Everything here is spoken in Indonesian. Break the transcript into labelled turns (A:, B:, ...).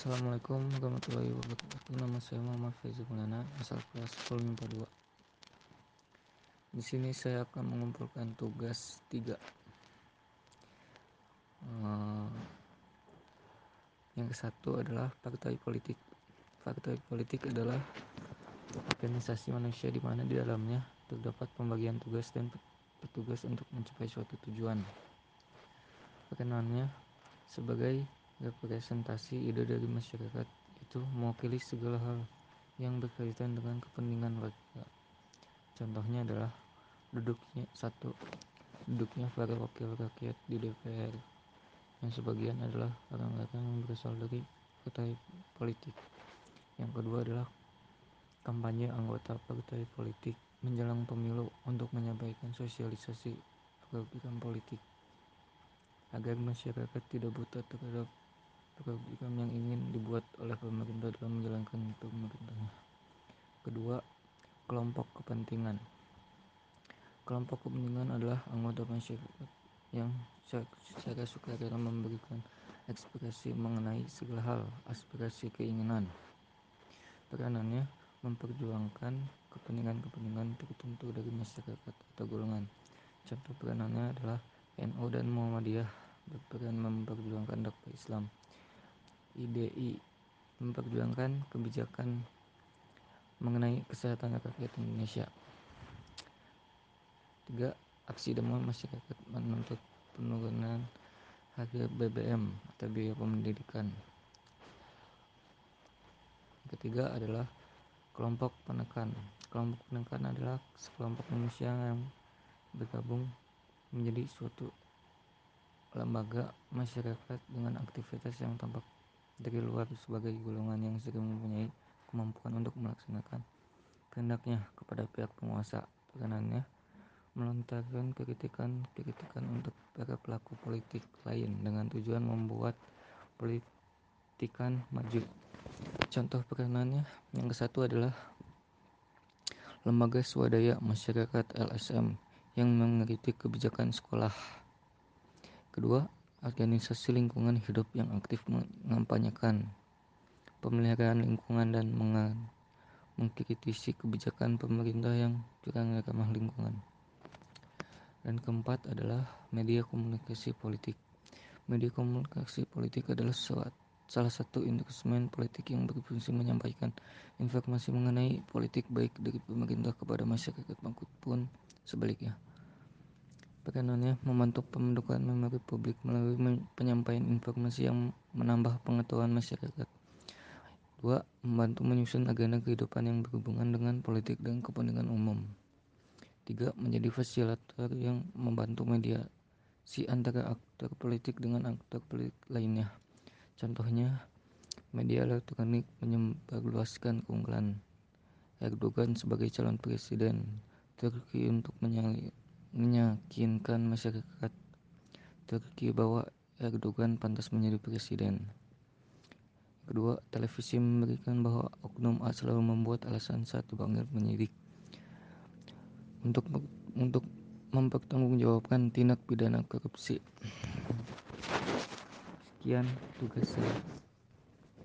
A: Assalamualaikum warahmatullahi wabarakatuh. Nama saya Muhammad Faizi Mulana, asal kelas 10 MIPA 2. Di sini saya akan mengumpulkan tugas 3. Uh, yang ke satu adalah partai politik. Partai politik adalah organisasi manusia di mana di dalamnya terdapat pembagian tugas dan petugas untuk mencapai suatu tujuan. Perkenalannya sebagai representasi ide dari masyarakat itu mewakili segala hal yang berkaitan dengan kepentingan warga. Contohnya adalah duduknya satu duduknya para wakil rakyat di DPR yang sebagian adalah orang-orang yang berasal dari partai politik. Yang kedua adalah kampanye anggota partai politik menjelang pemilu untuk menyampaikan sosialisasi program politik agar masyarakat tidak buta terhadap program yang ingin dibuat oleh pemerintah dalam menjalankan pemerintahnya. Kedua, kelompok kepentingan. Kelompok kepentingan adalah anggota masyarakat yang secara sukarela memberikan ekspresi mengenai segala hal, aspirasi keinginan. Peranannya memperjuangkan kepentingan-kepentingan tertentu dari masyarakat atau golongan. Contoh peranannya adalah NU dan Muhammadiyah berperan memperjuangkan dakwah Islam. IDI memperjuangkan kebijakan mengenai kesehatan rakyat Indonesia. Tiga, aksi demo masyarakat menuntut penurunan harga BBM atau biaya pendidikan. Ketiga adalah kelompok penekan. Kelompok penekan adalah sekelompok manusia yang bergabung menjadi suatu lembaga masyarakat dengan aktivitas yang tampak dari luar sebagai golongan yang sering mempunyai kemampuan untuk melaksanakan kehendaknya kepada pihak penguasa. Peranannya melontarkan kritikan-kritikan untuk para pelaku politik lain dengan tujuan membuat politikan maju. Contoh peranannya yang ke satu adalah lembaga swadaya masyarakat LSM yang mengkritik kebijakan sekolah. Kedua, organisasi lingkungan hidup yang aktif mengampanyekan pemeliharaan lingkungan dan mengkritisi kebijakan pemerintah yang kurang ramah lingkungan. Dan keempat adalah media komunikasi politik. Media komunikasi politik adalah salah satu instrumen politik yang berfungsi menyampaikan informasi mengenai politik baik dari pemerintah kepada masyarakat maupun sebaliknya. Peranannya membantu pembentukan memori publik melalui penyampaian informasi yang menambah pengetahuan masyarakat. Dua, membantu menyusun agenda kehidupan yang berhubungan dengan politik dan kepentingan umum. Tiga, menjadi fasilitator yang membantu mediasi antara aktor politik dengan aktor politik lainnya. Contohnya, media elektronik menyebarluaskan keunggulan Erdogan sebagai calon presiden Turki untuk menyalip meyakinkan masyarakat Turki bahwa Erdogan pantas menjadi presiden. Kedua, televisi memberikan bahwa oknum A selalu membuat alasan saat dipanggil penyidik untuk untuk mempertanggungjawabkan tindak pidana korupsi. Sekian tugas saya.